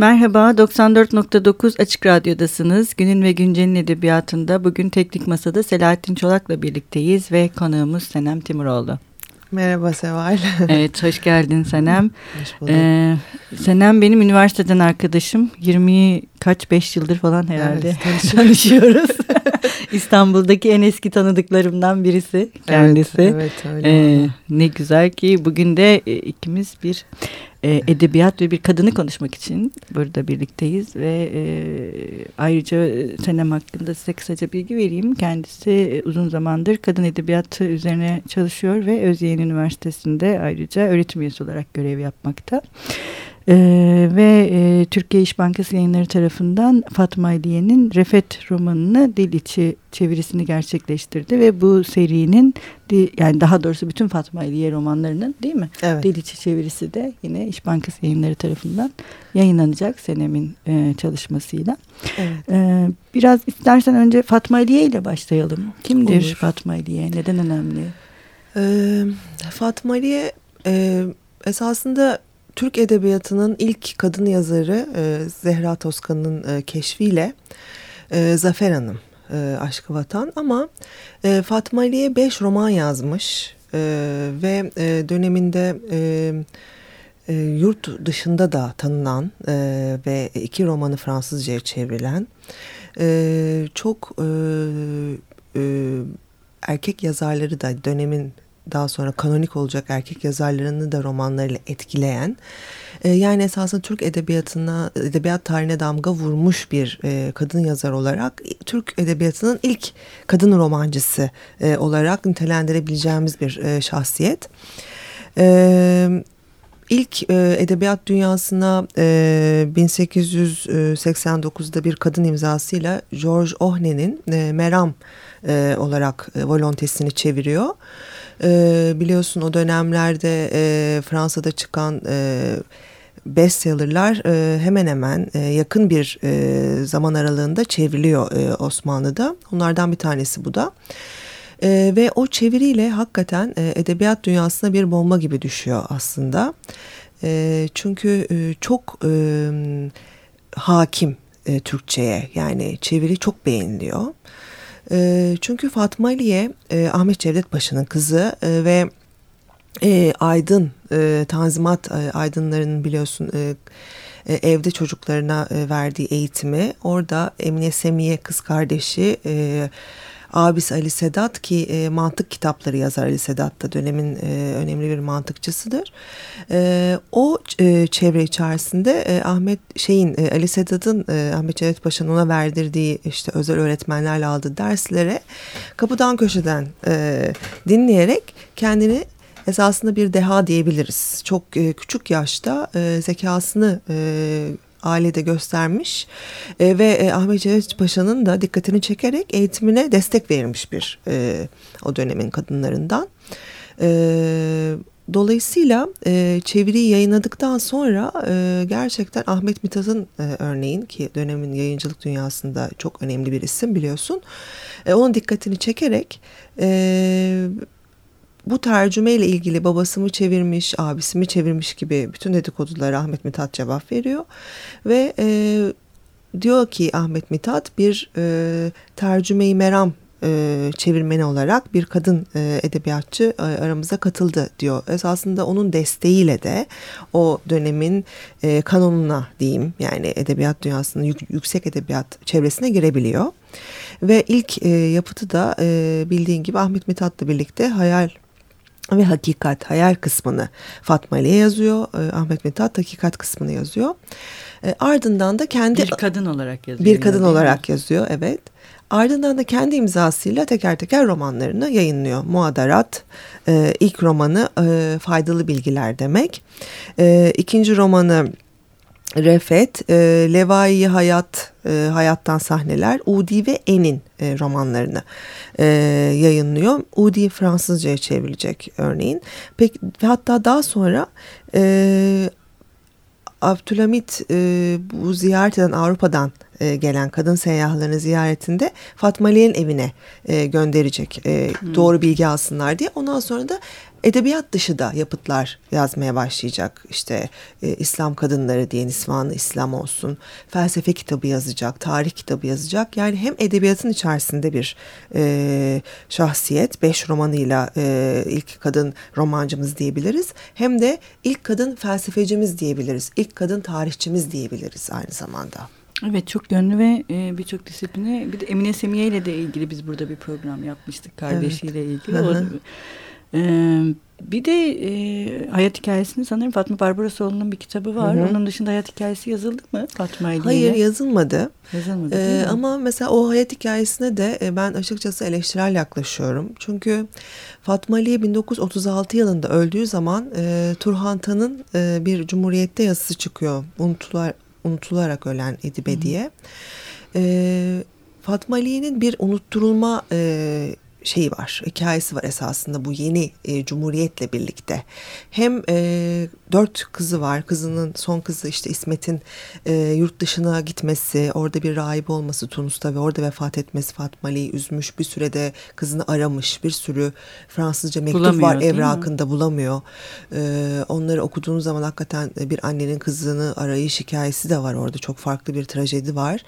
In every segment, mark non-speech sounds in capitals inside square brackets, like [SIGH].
Merhaba, 94.9 Açık Radyo'dasınız. Günün ve Güncel'in edebiyatında bugün Teknik Masa'da Selahattin Çolak'la birlikteyiz ve konuğumuz Senem Timuroğlu. Merhaba Seval. [LAUGHS] evet, hoş geldin Senem. Hoş bulduk. Ee, Senem benim üniversiteden arkadaşım. 20 kaç, 5 yıldır falan herhalde evet, tanışıyoruz. [LAUGHS] [LAUGHS] İstanbul'daki en eski tanıdıklarımdan birisi kendisi. Evet, evet öyle. Ee, ne güzel ki bugün de e, ikimiz bir e, edebiyat ve bir kadını konuşmak için burada birlikteyiz ve e, ayrıca Senem hakkında size kısaca bilgi vereyim. Kendisi e, uzun zamandır kadın edebiyatı üzerine çalışıyor ve Özyeğin Üniversitesi'nde ayrıca öğretim üyesi olarak görev yapmakta. Ee, ve e, Türkiye İş Bankası yayınları tarafından Fatma Aliye'nin Refet romanını dil içi çevirisini gerçekleştirdi ve bu serinin yani daha doğrusu bütün Fatma Aliye romanlarının değil mi? Evet. Dil içi çevirisi de yine İş Bankası yayınları tarafından yayınlanacak Senem'in e, çalışmasıyla. Evet. E, biraz istersen önce Fatma Aliye ile başlayalım. Kimdir Olur. Fatma Aliye? Neden önemli? Ee, Fatma Aliye e, esasında Türk Edebiyatı'nın ilk kadın yazarı e, Zehra Toskan'ın e, keşfiyle e, Zafer Hanım e, Aşkı Vatan. Ama e, Fatma Ali'ye beş roman yazmış e, ve e, döneminde e, e, yurt dışında da tanınan e, ve iki romanı Fransızca'ya çevrilen e, çok e, e, erkek yazarları da dönemin daha sonra kanonik olacak erkek yazarlarını da romanlarıyla etkileyen e, yani esasında Türk edebiyatına edebiyat tarihine damga vurmuş bir e, kadın yazar olarak Türk edebiyatının ilk kadın romancısı e, olarak nitelendirebileceğimiz bir şahsiyet. E, ilk e, edebiyat dünyasına e, 1889'da bir kadın imzasıyla George Ohne'nin e, Meram e, olarak e, volontesini çeviriyor. E, biliyorsun o dönemlerde e, Fransa'da çıkan e, bestsellerlar e, hemen hemen e, yakın bir e, zaman aralığında çevriliyor e, Osmanlı'da. Onlardan bir tanesi bu da. E, ve o çeviriyle hakikaten e, edebiyat dünyasına bir bomba gibi düşüyor aslında. E, çünkü e, çok e, hakim e, Türkçe'ye yani çeviri çok beğeniliyor. E, çünkü Fatma Aliye e, Ahmet Cevdet Paşa'nın kızı e, ve e, aydın e, tanzimat e, aydınlarının biliyorsun e, e, evde çocuklarına e, verdiği eğitimi. Orada Emine Semiye kız kardeşi e, abisi Ali Sedat ki e, mantık kitapları yazar Ali Sedat da dönemin e, önemli bir mantıkçısıdır. E, o e, çevre içerisinde e, Ahmet şeyin e, Ali Sedat'ın e, Ahmet Cevdet Paşa'nın ona verdirdiği işte özel öğretmenlerle aldığı derslere kapıdan köşeden e, dinleyerek kendini esasında bir deha diyebiliriz. Çok e, küçük yaşta e, zekasını e, ailede göstermiş e, ve e, Ahmet Cevdet Paşa'nın da dikkatini çekerek eğitimine destek verilmiş bir e, o dönemin kadınlarından. E, dolayısıyla e, çeviriyi yayınladıktan sonra e, gerçekten Ahmet Mithat'ın e, örneğin ki dönemin yayıncılık dünyasında çok önemli bir isim biliyorsun. E, onun dikkatini çekerek e, bu tercüme ile ilgili babası mı çevirmiş, abisi mi çevirmiş gibi bütün dedikodulara Ahmet Mithat cevap veriyor. Ve e, diyor ki Ahmet Mithat bir e, tercümeyi meram e, çevirmeni olarak bir kadın e, edebiyatçı e, aramıza katıldı diyor. Esasında onun desteğiyle de o dönemin e, kanonuna diyeyim yani edebiyat dünyasının yük, yüksek edebiyat çevresine girebiliyor. Ve ilk e, yapıtı da e, bildiğin gibi Ahmet Mithat'la birlikte Hayal ve hakikat, hayal kısmını Fatma ile yazıyor. E, Ahmet Mithat hakikat kısmını yazıyor. E, ardından da kendi... Bir kadın olarak yazıyor. Bir kadın olarak yazıyor, evet. Ardından da kendi imzasıyla teker teker romanlarını yayınlıyor. Muadarat, e, ilk romanı e, Faydalı Bilgiler demek. E, ikinci romanı Refet, e, Levai Hayat, e, Hayattan Sahneler, Udi ve En'in e, romanlarını e, yayınlıyor. Udi Fransızca'ya çevrilecek örneğin. Peki, hatta daha sonra e, Abdülhamit e, bu ziyaret eden Avrupa'dan e, gelen kadın seyyahlarını ziyaretinde Fatma Ali'nin evine e, gönderecek e, hmm. doğru bilgi alsınlar diye. Ondan sonra da edebiyat dışı da yapıtlar yazmaya başlayacak. İşte e, İslam kadınları diye Nisvanı İslam olsun. Felsefe kitabı yazacak, tarih kitabı yazacak. Yani hem edebiyatın içerisinde bir e, şahsiyet, beş romanıyla e, ilk kadın romancımız diyebiliriz. Hem de ilk kadın felsefecimiz diyebiliriz. İlk kadın tarihçimiz diyebiliriz aynı zamanda. Evet çok yönlü ve e, birçok disipline bir de Emine Semiye ile de ilgili biz burada bir program yapmıştık kardeşiyle evet. ilgili. O, e, bir de e, hayat hikayesini sanırım Fatma Barbarosoğlu'nun bir kitabı var. Hı hı. Onun dışında hayat hikayesi yazıldı mı Fatma ile? Hayır yazılmadı. Yazılmadı ee, Ama mesela o hayat hikayesine de e, ben açıkçası eleştirel yaklaşıyorum. Çünkü Fatma Ali 1936 yılında öldüğü zaman e, Turhan Tan'ın e, bir Cumhuriyet'te yazısı çıkıyor. Unutular, unutularak ölen Edibe hı diye. E, Fatma Ali'nin bir unutturulma e, şeyi var, hikayesi var esasında bu yeni e, cumhuriyetle birlikte. Hem e, dört kızı var, kızının son kızı işte İsmet'in e, yurt dışına gitmesi, orada bir rahip olması Tunus'ta ve orada vefat etmesi Fatma Ali'yi üzmüş. Bir sürede kızını aramış, bir sürü Fransızca mektup bulamıyor, var evrakında bulamıyor. E, onları okuduğunuz zaman hakikaten bir annenin kızını arayış hikayesi de var orada. Çok farklı bir trajedi var.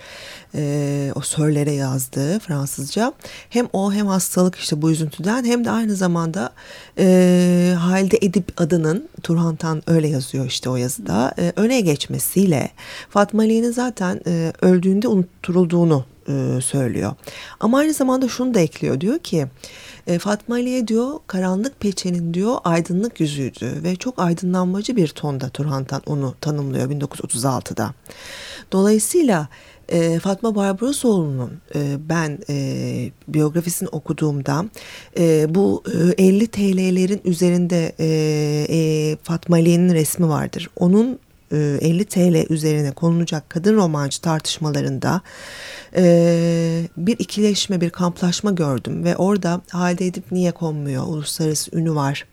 E, o sörlere yazdığı Fransızca. Hem o hem hastalığı hastalık işte bu üzüntüden hem de aynı zamanda e, Halide Edip adının Turhan Tan öyle yazıyor işte o yazıda e, öne geçmesiyle Fatma Ali'nin zaten e, öldüğünde unutturulduğunu e, söylüyor. Ama aynı zamanda şunu da ekliyor diyor ki e, Fatma Ali'ye diyor karanlık peçenin diyor aydınlık yüzüydü ve çok aydınlanmacı bir tonda Turhan Tan onu tanımlıyor 1936'da. Dolayısıyla e, Fatma Barbarosoğlu'nun e, ben e, biyografisini okuduğumda e, bu e, 50 TL'lerin üzerinde e, e, Fatma Ali'nin resmi vardır. Onun 50 e, TL üzerine konulacak kadın romancı tartışmalarında e, bir ikileşme, bir kamplaşma gördüm ve orada halde edip niye konmuyor, uluslararası ünü var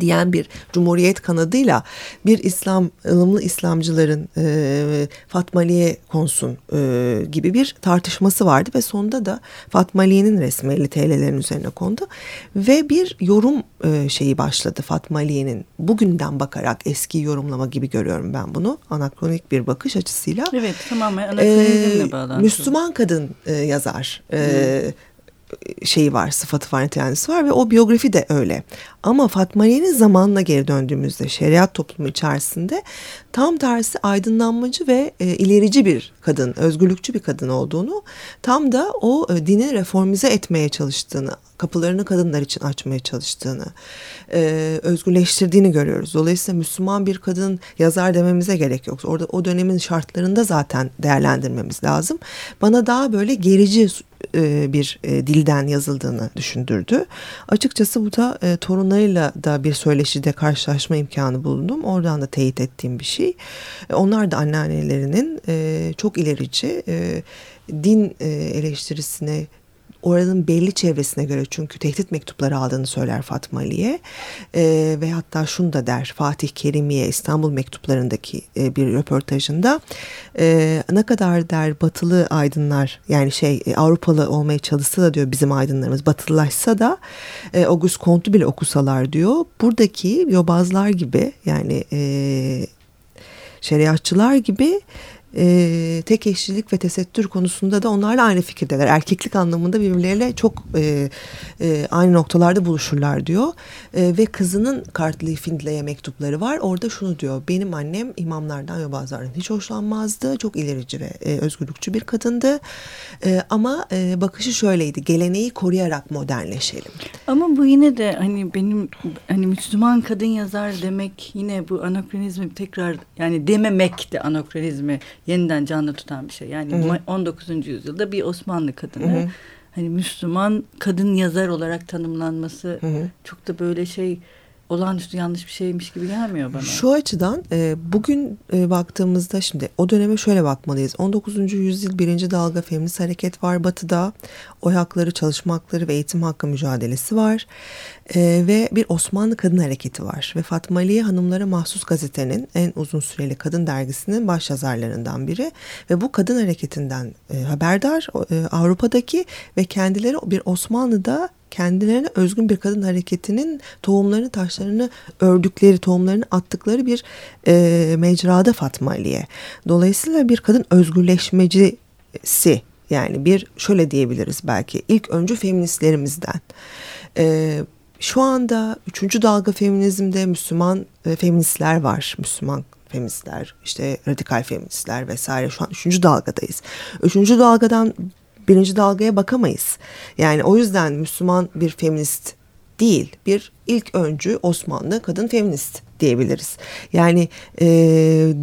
diyen bir cumhuriyet kanadıyla bir İslam ılımlı İslamcıların e, Fatma Ali'ye konsun e, gibi bir tartışması vardı ve sonunda da Fatma Ali'nin resmi 50 TL'lerin üzerine kondu ve bir yorum e, şeyi başladı Fatma Ali'nin bugünden bakarak eski yorumlama gibi görüyorum ben bunu anakronik bir bakış açısıyla. Evet tamamen anakronizmle e, bağlantılı. Müslüman kadın e, yazar. E, şeyi var, sıfatı var, nitelenmesi var ve o biyografi de öyle. Ama Fatma Ali'nin zamanına geri döndüğümüzde şeriat toplumu içerisinde tam tersi aydınlanmacı ve e, ilerici bir kadın, özgürlükçü bir kadın olduğunu, tam da o e, dini reformize etmeye çalıştığını, kapılarını kadınlar için açmaya çalıştığını, e, özgürleştirdiğini görüyoruz. Dolayısıyla Müslüman bir kadın yazar dememize gerek yok. Orada o dönemin şartlarında zaten değerlendirmemiz lazım. Bana daha böyle gerici e, bir e, dilden yazıldığını düşündürdü. Açıkçası bu da e, torunlarıyla da bir söyleşide karşılaşma imkanı bulundum. Oradan da teyit ettiğim bir şey. Onlar da anneannelerinin çok ilerici din eleştirisine oranın belli çevresine göre çünkü tehdit mektupları aldığını söyler Fatma Ali'ye. E, ve hatta şunu da der Fatih Kerimiye İstanbul mektuplarındaki e, bir röportajında. E, ne kadar der batılı aydınlar yani şey e, Avrupalı olmaya çalışsa da diyor bizim aydınlarımız batılılaşsa da e, Auguste Comte'u bile okusalar diyor. Buradaki yobazlar gibi yani e, şeriatçılar gibi e, tek eşlilik ve tesettür konusunda da onlarla aynı fikirdeler. Erkeklik anlamında birbirleriyle çok e, e, aynı noktalarda buluşurlar diyor. E, ve kızının Kartli Findley'e mektupları var. Orada şunu diyor. Benim annem imamlardan ve bazılarından hiç hoşlanmazdı. Çok ilerici ve e, özgürlükçü bir kadındı. E, ama e, bakışı şöyleydi. Geleneği koruyarak modernleşelim. Ama bu yine de hani benim hani Müslüman kadın yazar demek yine bu anakronizmi tekrar yani dememek de anakronizmi yeniden canlı tutan bir şey. Yani hı hı. 19. yüzyılda bir Osmanlı kadını hı hı. Hani Müslüman kadın yazar olarak tanımlanması hı hı. çok da böyle şey olağanüstü yanlış bir şeymiş gibi gelmiyor bana. Şu açıdan e, bugün e, baktığımızda şimdi o döneme şöyle bakmalıyız. 19. yüzyıl birinci dalga feminist hareket var batıda. Oy hakları, çalışma hakları ve eğitim hakkı mücadelesi var. E, ve bir Osmanlı kadın hareketi var. Ve Fatma Aliye Hanımlara Mahsus Gazete'nin en uzun süreli kadın dergisinin baş yazarlarından biri. Ve bu kadın hareketinden e, haberdar e, Avrupa'daki ve kendileri bir Osmanlı'da kendilerine özgün bir kadın hareketinin tohumlarını taşlarını ördükleri tohumlarını attıkları bir e, mecrada Fatma Ali'ye. Dolayısıyla bir kadın özgürleşmecisi yani bir şöyle diyebiliriz belki ilk öncü feministlerimizden. E, şu anda üçüncü dalga feminizmde Müslüman e, feministler var. Müslüman feministler, işte radikal feministler vesaire şu an üçüncü dalgadayız. Üçüncü dalgadan birinci dalgaya bakamayız. Yani o yüzden Müslüman bir feminist değil, bir ilk öncü Osmanlı kadın feminist diyebiliriz. Yani e,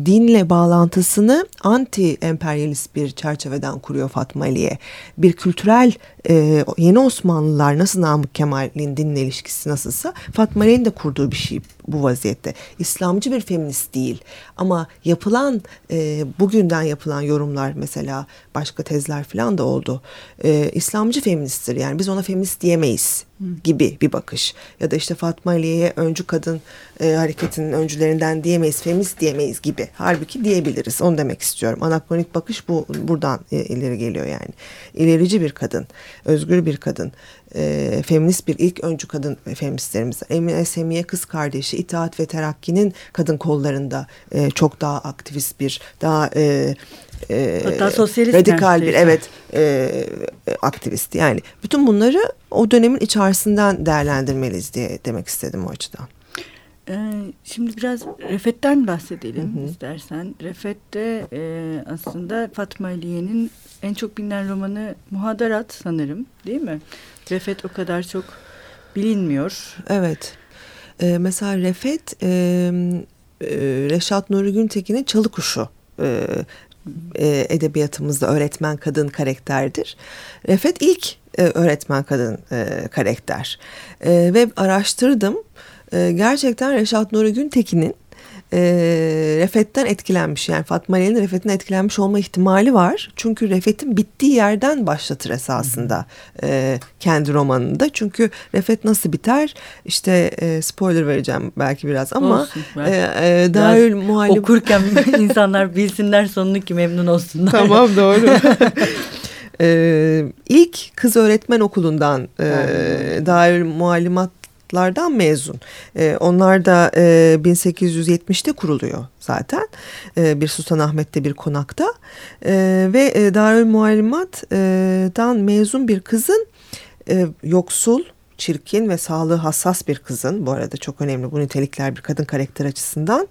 dinle bağlantısını anti emperyalist bir çerçeveden kuruyor Fatma Ali'ye. Bir kültürel e, yeni Osmanlılar nasıl Namık Kemal'in dinle ilişkisi nasılsa Fatma Ali'nin de kurduğu bir şey bu vaziyette. İslamcı bir feminist değil ama yapılan e, bugünden yapılan yorumlar mesela başka tezler falan da oldu. E, İslamcı feministtir yani biz ona feminist diyemeyiz gibi bir bakış. Ya da işte Fatma Ali'ye öncü kadın e, hareketinin öncülerinden diyemeyiz, feminist diyemeyiz gibi. Halbuki diyebiliriz. Onu demek istiyorum. Anakronik bakış bu buradan e, ileri geliyor yani. İlerici bir kadın, özgür bir kadın, e, feminist bir ilk öncü kadın feministlerimiz. Emine Semiye kız kardeşi İtaat ve Terakki'nin kadın kollarında e, çok daha aktivist bir, daha e, e, Hatta sosyalist radikal bir evet e, aktivist yani bütün bunları o dönemin içerisinden değerlendirmeliyiz diye demek istedim o açıdan. Ee, şimdi biraz Refet'ten bahsedelim hı hı. istersen. Refet'te e, aslında Fatma Aliye'nin en çok bilinen romanı Muhadarat sanırım değil mi? Refet o kadar çok bilinmiyor. Evet. Ee, mesela Refet e, e, Reşat Nuri Güntekin'in Çalı Kuşu e, e, edebiyatımızda öğretmen kadın karakterdir. Refet ilk e, öğretmen kadın e, karakter. E, ve araştırdım. E, gerçekten Reşat Nuri Güntekin'in e, Refet'ten etkilenmiş. Yani Fatma Ali'nin Refet'in etkilenmiş olma ihtimali var. Çünkü Refet'in bittiği yerden başlatır esasında e, kendi romanında. Çünkü Refet nasıl biter? İşte e, spoiler vereceğim belki biraz ama Olsun, e, e, Darül Muhallim... Okurken [LAUGHS] insanlar bilsinler sonunu ki memnun olsunlar. Tamam doğru. Ee, [LAUGHS] ilk kız öğretmen okulundan e, Darül Muallimat Harvard'lardan mezun. E, onlar da e, 1870'te kuruluyor zaten. E, bir Sultanahmet'te bir konakta. E, ve e, Darül Muallimat'dan mezun bir kızın e, yoksul çirkin ve sağlığı hassas bir kızın bu arada çok önemli bu nitelikler bir kadın karakter açısından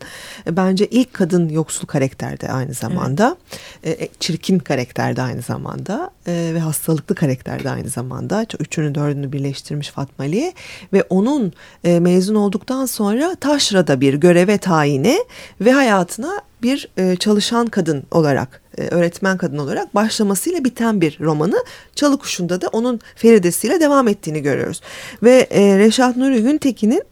e, bence ilk kadın yoksul karakterde aynı zamanda evet. e, çirkin karakterde aynı zamanda e, ve hastalıklı karakterde aynı zamanda üçünü dördünü birleştirmiş Fatma Ali ve onun e, mezun olduktan sonra Taşra'da bir göreve tayini ve hayatına bir e, çalışan kadın olarak, e, öğretmen kadın olarak başlamasıyla biten bir romanı. Çalı Kuşu'nda da onun Feridesi'yle devam ettiğini görüyoruz. Ve e, Reşat Nuri Güntekin'in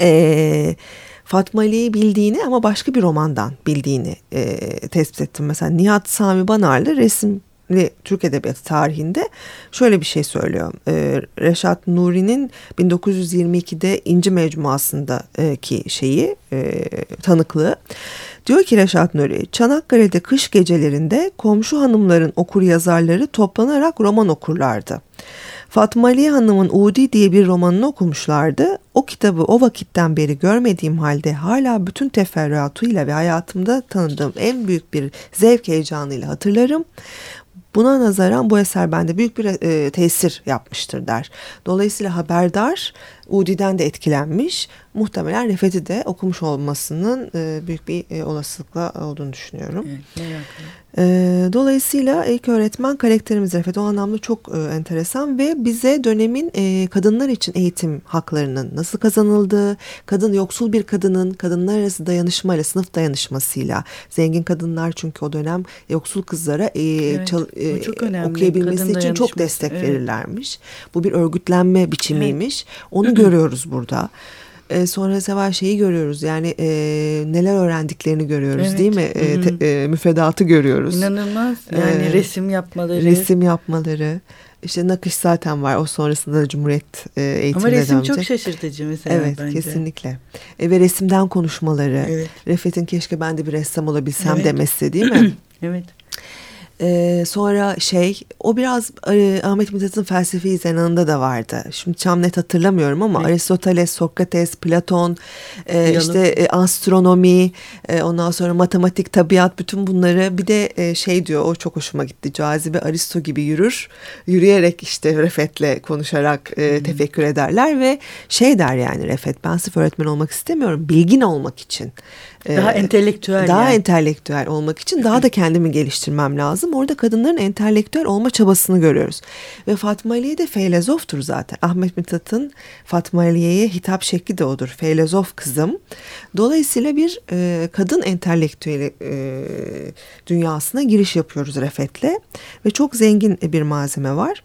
e, Fatma Ali'yi bildiğini ama başka bir romandan bildiğini e, tespit ettim. Mesela Nihat Sami Banarlı resim ve Türk Edebiyatı tarihinde şöyle bir şey söylüyor. Ee, Reşat Nuri'nin 1922'de İnci Mecmuası'ndaki şeyi e, tanıklığı. Diyor ki Reşat Nuri, Çanakkale'de kış gecelerinde komşu hanımların okur yazarları toplanarak roman okurlardı. Fatma Ali Hanım'ın Udi diye bir romanını okumuşlardı. O kitabı o vakitten beri görmediğim halde hala bütün teferruatıyla ve hayatımda tanıdığım en büyük bir zevk heyecanıyla hatırlarım. Buna nazaran bu eser bende büyük bir e, tesir yapmıştır der. Dolayısıyla haberdar Udi'den de etkilenmiş. Muhtemelen Refet'i de okumuş olmasının e, büyük bir e, olasılıkla olduğunu düşünüyorum. Evet, e, dolayısıyla ilk öğretmen karakterimiz Refet o anlamda çok e, enteresan ve bize dönemin e, kadınlar için eğitim haklarının nasıl kazanıldığı, kadın yoksul bir kadının kadınlar arası dayanışmayla, sınıf dayanışmasıyla, zengin kadınlar çünkü o dönem yoksul kızlara e, evet, çal, e, okuyabilmesi için çok destek evet. verirlermiş. Bu bir örgütlenme biçimiymiş. Evet. Onu görüyoruz burada. E, sonra Seval şeyi görüyoruz yani e, neler öğrendiklerini görüyoruz evet. değil mi? E, te, e, müfredatı görüyoruz. İnanılmaz yani e, resim yapmaları. Resim yapmaları. İşte nakış zaten var. O sonrasında da Cumhuriyet e, eğitimine Ama resim çok şaşırtıcı mesela evet, bence. kesinlikle. E, ve resimden konuşmaları. Evet. Refet'in keşke ben de bir ressam olabilsem evet. demesi değil mi? [CLEARS THROAT] evet. Ee, sonra şey o biraz e, Ahmet Mithat'ın felsefi zenanında da vardı. Şimdi tam net hatırlamıyorum ama evet. Aristoteles, Sokrates, Platon, e, işte e, astronomi, e, ondan sonra matematik, tabiat bütün bunları bir de e, şey diyor o çok hoşuma gitti. Cazibe Aristo gibi yürür. Yürüyerek işte Refet'le konuşarak e, tefekkür ederler ve şey der yani Refet ben sırf öğretmen olmak istemiyorum. Bilgin olmak için. Daha ee, entelektüel. Daha yani. entelektüel olmak için daha da kendimi geliştirmem lazım. Orada kadınların entelektüel olma çabasını görüyoruz. Ve Fatma Aliye de feylezoftur zaten. Ahmet Mithat'ın Fatma Aliye'ye hitap şekli de odur. Feylezof kızım. Dolayısıyla bir e, kadın entelektüeli e, dünyasına giriş yapıyoruz Refet'le. Ve çok zengin bir malzeme var.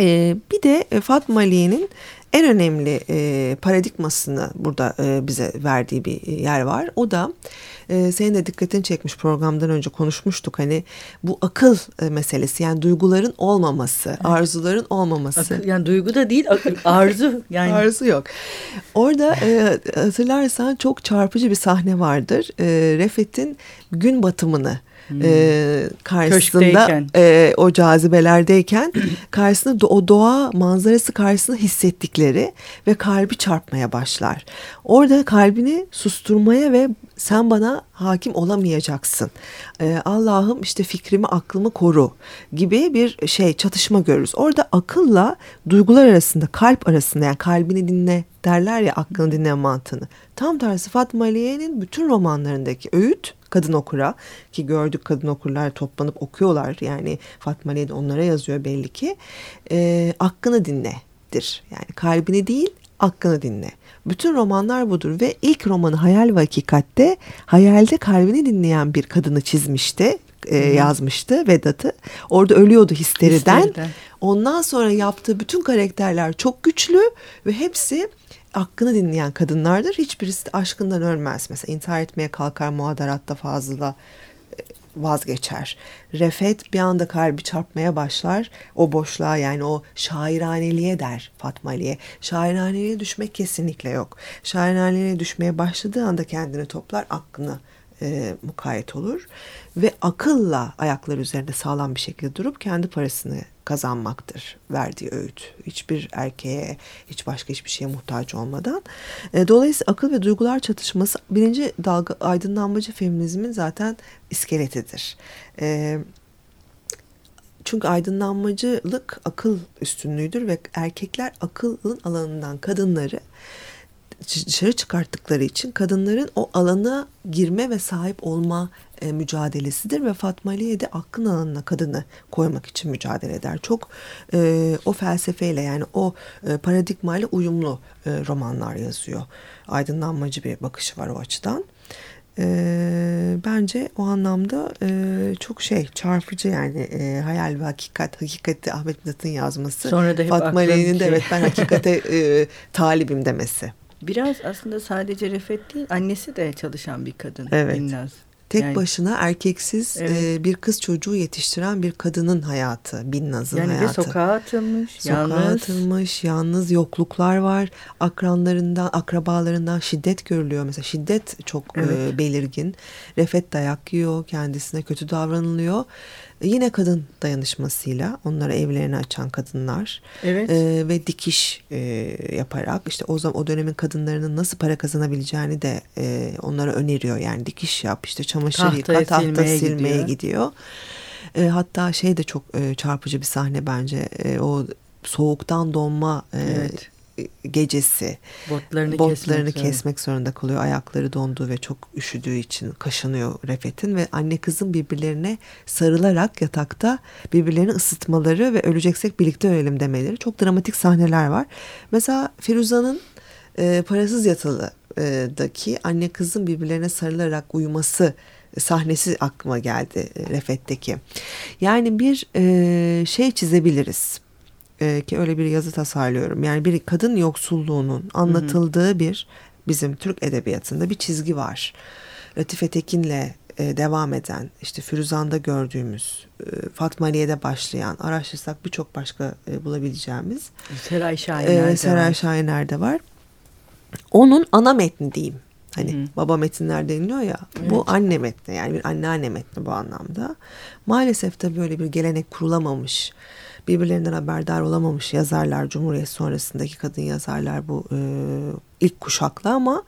Ee, bir de Fatma Aliye'nin en önemli e, paradigmasını burada e, bize verdiği bir yer var. O da e, senin de dikkatini çekmiş programdan önce konuşmuştuk. Hani bu akıl e, meselesi yani duyguların olmaması, evet. arzuların olmaması. Akıl, yani duygu da değil arzu. Yani. [LAUGHS] arzu yok. Orada e, hatırlarsan çok çarpıcı bir sahne vardır. E, Refet'in gün batımını Hmm. E, karşısında e, o cazibelerdeyken [CLEARS THROAT] karşısında o doğa manzarası karşısında hissettikleri ve kalbi çarpmaya başlar. Orada kalbini susturmaya ve sen bana hakim olamayacaksın. E, Allah'ım işte fikrimi aklımı koru gibi bir şey çatışma görürüz. Orada akılla duygular arasında kalp arasında yani kalbini dinle derler ya aklını dinle mantığını. Tam tersi Fatma Aliye'nin bütün romanlarındaki öğüt kadın okura ki gördük kadın okurlar toplanıp okuyorlar yani Fatma de onlara yazıyor belli ki e, hakkını dinledir yani kalbini değil hakkını dinle. Bütün romanlar budur ve ilk romanı Hayal ve Hakikat'te hayalde kalbini dinleyen bir kadını çizmişti e, yazmıştı Vedat'ı. Orada ölüyordu histeriden. histeriden. Ondan sonra yaptığı bütün karakterler çok güçlü ve hepsi hakkını dinleyen kadınlardır. Hiçbirisi aşkından ölmez. Mesela intihar etmeye kalkar muadaratta fazla e, vazgeçer. Refet bir anda kalbi çarpmaya başlar. O boşluğa yani o şairaneliğe der Fatma Ali'ye. Şairaneliğe düşmek kesinlikle yok. Şairaneliğe düşmeye başladığı anda kendini toplar, aklını e, mukayyet olur. Ve akılla ayaklar üzerinde sağlam bir şekilde durup kendi parasını kazanmaktır verdiği öğüt. Hiçbir erkeğe, hiç başka hiçbir şeye muhtaç olmadan. E, dolayısıyla akıl ve duygular çatışması birinci dalga aydınlanmacı feminizmin zaten iskeletidir. E, çünkü aydınlanmacılık akıl üstünlüğüdür ve erkekler akılın alanından kadınları dışarı çıkarttıkları için kadınların o alana girme ve sahip olma e, mücadelesidir ve Fatma Aliye de aklın alanına kadını koymak için mücadele eder. Çok e, o felsefeyle yani o e, paradigmayla uyumlu e, romanlar yazıyor. Aydınlanmacı bir bakışı var o açıdan. E, bence o anlamda e, çok şey çarpıcı yani e, hayal ve hakikat hakikati Ahmet Mithat'ın yazması. Sonra da hep Fatma Aliye'nin de evet ben hakikate e, talibim demesi. Biraz aslında sadece Refet değil annesi de çalışan bir kadın. Evet. Binnaz. Tek yani, başına erkeksiz evet. e, bir kız çocuğu yetiştiren bir kadının hayatı, Binnaz'ın yani hayatı. Yani sokağa atılmış, sokağa yalnız. atılmış, yalnız yokluklar var. Akranlarından, akrabalarından şiddet görülüyor. Mesela şiddet çok evet. e, belirgin. Refet dayak yiyor, kendisine kötü davranılıyor. Yine kadın dayanışmasıyla onlara evlerini açan kadınlar evet. e, ve dikiş e, yaparak işte o zaman o dönemin kadınlarının nasıl para kazanabileceğini de e, onlara öneriyor. Yani dikiş yap işte çamaşır tahta yıka tahta silmeye, silmeye gidiyor. gidiyor. E, hatta şey de çok e, çarpıcı bir sahne bence e, o soğuktan donma e, evet gecesi botlarını, botlarını kesmek, kesmek zorunda kalıyor. Ayakları dondu ve çok üşüdüğü için kaşınıyor Refet'in ve anne kızın birbirlerine sarılarak yatakta birbirlerini ısıtmaları ve öleceksek birlikte ölelim demeleri. Çok dramatik sahneler var. Mesela Firuza'nın e, parasız yatılıdaki anne kızın birbirlerine sarılarak uyuması sahnesi aklıma geldi e, Refet'teki. Yani bir e, şey çizebiliriz e, ki öyle bir yazı tasarlıyorum. Yani bir kadın yoksulluğunun anlatıldığı hı hı. bir bizim Türk edebiyatında bir çizgi var. Latife Tekin'le e, devam eden işte Firuzan'da gördüğümüz e, Fatma Aliye'de başlayan araştırsak birçok başka e, bulabileceğimiz Seray Şahiner'de e, Seray Şahiner'de var. Onun ana metni diyeyim. Hani Hı. baba metinler deniliyor ya. Evet. Bu anne metni yani bir anneanne metni bu anlamda. Maalesef de böyle bir gelenek kurulamamış. Birbirlerinden haberdar olamamış yazarlar Cumhuriyet sonrasındaki kadın yazarlar bu e, ilk kuşakla ama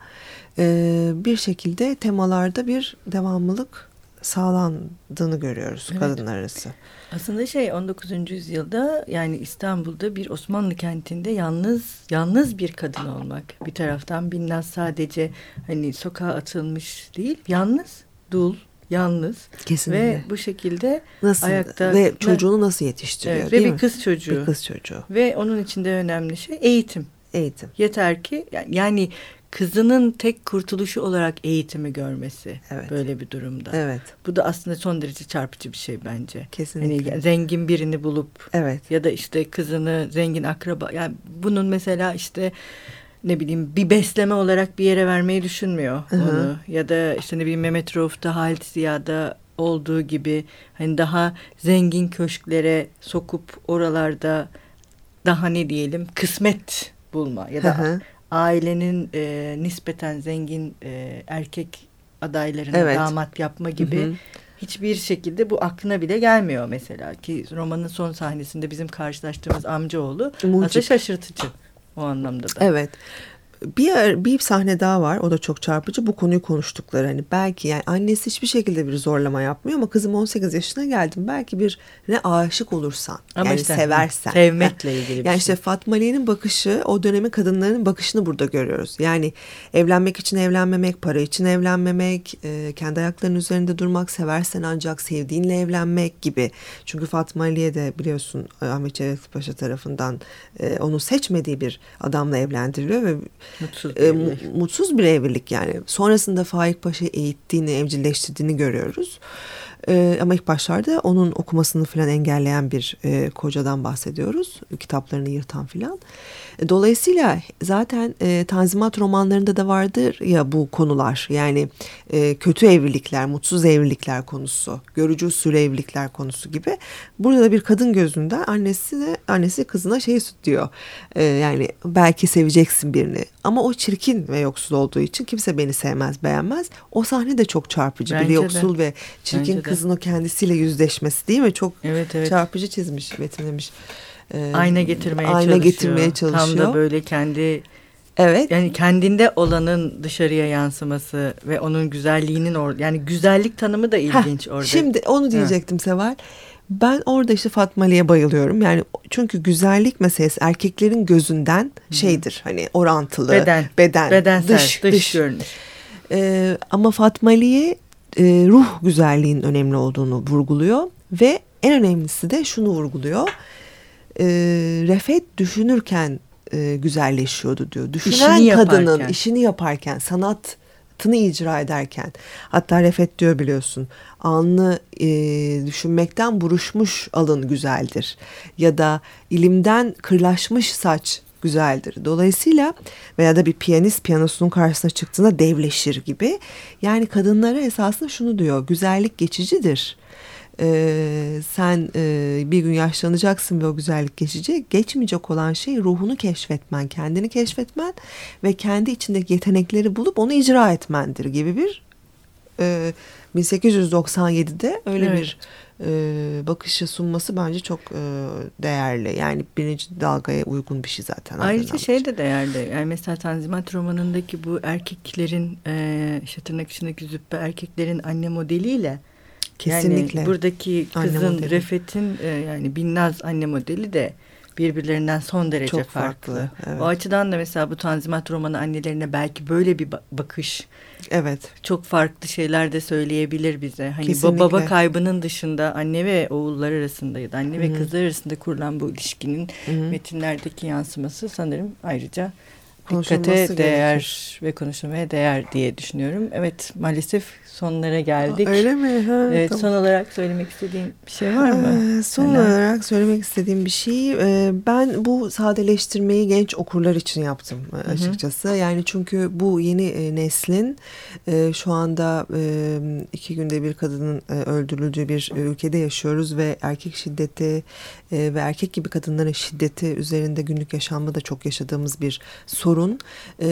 e, bir şekilde temalarda bir devamlılık sağlandığını görüyoruz evet. kadınlar arası. Aslında şey 19. yüzyılda yani İstanbul'da bir Osmanlı kentinde yalnız yalnız bir kadın olmak. Bir taraftan Binnaz sadece hani sokağa atılmış değil, yalnız, dul, yalnız Kesinlikle. ve bu şekilde nasıl, ayakta ve çocuğunu nasıl yetiştiriyor evet, ve bir mi? kız çocuğu. Bir kız çocuğu. Ve onun içinde önemli şey eğitim. Eğitim. Yeter ki yani kızının tek kurtuluşu olarak eğitimi görmesi evet. böyle bir durumda. Evet. Bu da aslında son derece çarpıcı bir şey bence. Kesinlikle. Hani zengin birini bulup evet. ya da işte kızını zengin akraba yani bunun mesela işte ne bileyim bir besleme olarak bir yere vermeyi düşünmüyor Hı -hı. onu ya da işte ne bileyim Mehmet Rauf'ta Halit Ziya'da olduğu gibi hani daha zengin köşklere sokup oralarda daha ne diyelim kısmet bulma ya da Hı -hı ailenin e, nispeten zengin e, erkek adaylarına evet. damat yapma gibi hı hı. hiçbir şekilde bu aklına bile gelmiyor mesela ki romanın son sahnesinde bizim karşılaştığımız amcaoğlu aslında şaşırtıcı o anlamda da. Evet bir bir sahne daha var. O da çok çarpıcı. Bu konuyu konuştukları. Hani belki yani annesi hiçbir şekilde bir zorlama yapmıyor ama kızım 18 yaşına geldim. Belki bir ne aşık olursan. Ama yani işte, seversen. Sevmekle ilgili bir Yani şey. işte Fatma Ali'nin bakışı o dönemin kadınlarının bakışını burada görüyoruz. Yani evlenmek için evlenmemek, para için evlenmemek, e, kendi ayaklarının üzerinde durmak, seversen ancak sevdiğinle evlenmek gibi. Çünkü Fatma Ali'ye de biliyorsun Ahmet Cevdet Paşa tarafından e, onu seçmediği bir adamla evlendiriliyor ve Mutsuz bir, e, mutsuz bir evlilik yani. Sonrasında Faik Paşa'yı eğittiğini, evcilleştirdiğini görüyoruz. E, ama ilk başlarda onun okumasını falan engelleyen bir e, kocadan bahsediyoruz. Kitaplarını yırtan filan. Dolayısıyla zaten e, Tanzimat romanlarında da vardır ya bu konular. Yani e, kötü evlilikler, mutsuz evlilikler konusu, görücü usulü evlilikler konusu gibi. Burada da bir kadın gözünden annesi de annesi kızına şey diyor. E, yani belki seveceksin birini ama o çirkin ve yoksul olduğu için kimse beni sevmez, beğenmez. O sahne de çok çarpıcı. Bence bir yoksul de. ve çirkin Bence kızın de. o kendisiyle yüzleşmesi değil mi? Çok evet, evet. çarpıcı çizmiş, betimlemiş. Ee, ayna getirmeye ayna çalışıyor. getirmeye çalışıyor. Tam da böyle kendi Evet. Yani kendinde olanın dışarıya yansıması ve onun güzelliğinin or yani güzellik tanımı da ilginç Heh, orada. Şimdi onu diyecektim ha. Seval. Ben orada işte Fatma Ali'ye bayılıyorum. Yani çünkü güzellik meselesi erkeklerin gözünden şeydir. Hani orantılı, beden, beden bedensel, dış, dış, dış görünüş. Ee, ama Fatma Ali'ye e, ruh güzelliğin önemli olduğunu vurguluyor ve en önemlisi de şunu vurguluyor. E, Refet düşünürken e, güzelleşiyordu diyor. Düşünen işini kadının yaparken. işini yaparken sanat tını icra ederken hatta Refet diyor biliyorsun alnı e, düşünmekten buruşmuş alın güzeldir ya da ilimden kırlaşmış saç güzeldir. Dolayısıyla veya da bir piyanist piyanosunun karşısına çıktığında devleşir gibi. Yani kadınlara esasında şunu diyor. Güzellik geçicidir e, sen e, bir gün yaşlanacaksın ve o güzellik geçecek. Geçmeyecek olan şey ruhunu keşfetmen, kendini keşfetmen ve kendi içindeki yetenekleri bulup onu icra etmendir gibi bir e, 1897'de öyle evet. bir e, bakışı sunması bence çok e, değerli. Yani birinci dalgaya uygun bir şey zaten. Ayrıca şey de değerli. Yani mesela Tanzimat romanındaki bu erkeklerin e, işte tırnak içindeki züppe erkeklerin anne modeliyle Kesinlikle. Yani buradaki kızın Refet'in e, yani Binnaz anne modeli de birbirlerinden son derece Çok farklı. farklı evet. O açıdan da mesela bu Tanzimat romanı annelerine belki böyle bir bakış Evet. Çok farklı şeyler de söyleyebilir bize. Hani Kesinlikle. baba kaybının dışında anne ve oğullar arasında ya da anne Hı -hı. ve kızlar arasında kurulan bu ilişkinin Hı -hı. metinlerdeki yansıması sanırım ayrıca dikkate değer gerekir. ve konuşulmaya değer diye düşünüyorum. Evet maalesef sonlara geldik. Öyle mi? Ha, evet, tamam. Son olarak söylemek istediğin bir şey var mı? Ee, son Neler? olarak söylemek istediğim bir şey. E, ben bu sadeleştirmeyi genç okurlar için yaptım Hı -hı. açıkçası. Yani çünkü bu yeni e, neslin e, şu anda iki günde bir kadının öldürüldüğü bir ülkede yaşıyoruz ve erkek şiddeti ve erkek gibi kadınların şiddeti üzerinde günlük yaşamda da çok yaşadığımız bir sorun zorun e,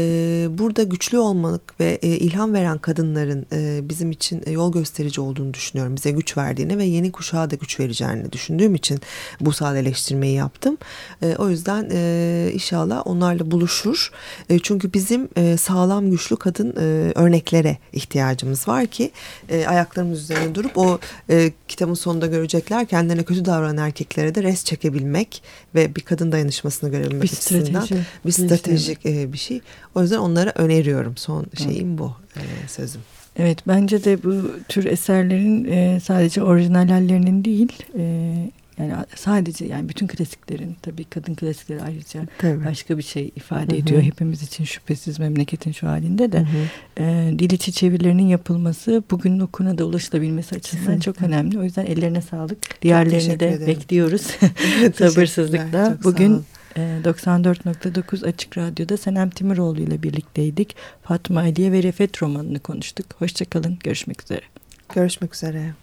burada güçlü olmak ve e, ilham veren kadınların e, bizim için yol gösterici olduğunu düşünüyorum. Bize güç verdiğini ve yeni kuşağa da güç vereceğini düşündüğüm için bu sadeleştirmeyi yaptım. E, o yüzden e, inşallah onlarla buluşur. E, çünkü bizim e, sağlam güçlü kadın e, örneklere ihtiyacımız var ki e, ayaklarımız üzerine durup o e, kitabın sonunda görecekler kendilerine kötü davranan erkeklere de res çekebilmek ve bir kadın dayanışmasını görebilmek bir açısından strateji, bir stratejik e, bir şey. O yüzden onlara öneriyorum. Son şeyim bu e, sözüm. Evet bence de bu tür eserlerin e, sadece orijinal hallerinin değil e, yani sadece yani bütün klasiklerin tabii kadın klasikleri ayrıca tabii. başka bir şey ifade Hı-hı. ediyor hepimiz için şüphesiz memleketin şu halinde de e, dil içi çevirilerinin yapılması bugünün okuna da ulaşılabilmesi açısından evet. çok önemli. O yüzden ellerine sağlık. Diğerlerini de ederim. bekliyoruz [LAUGHS] sabırsızlıkla. Bugün 94.9 Açık Radyo'da Senem Timiroğlu ile birlikteydik. Fatma Aliye ve Refet romanını konuştuk. Hoşçakalın. Görüşmek üzere. Görüşmek üzere.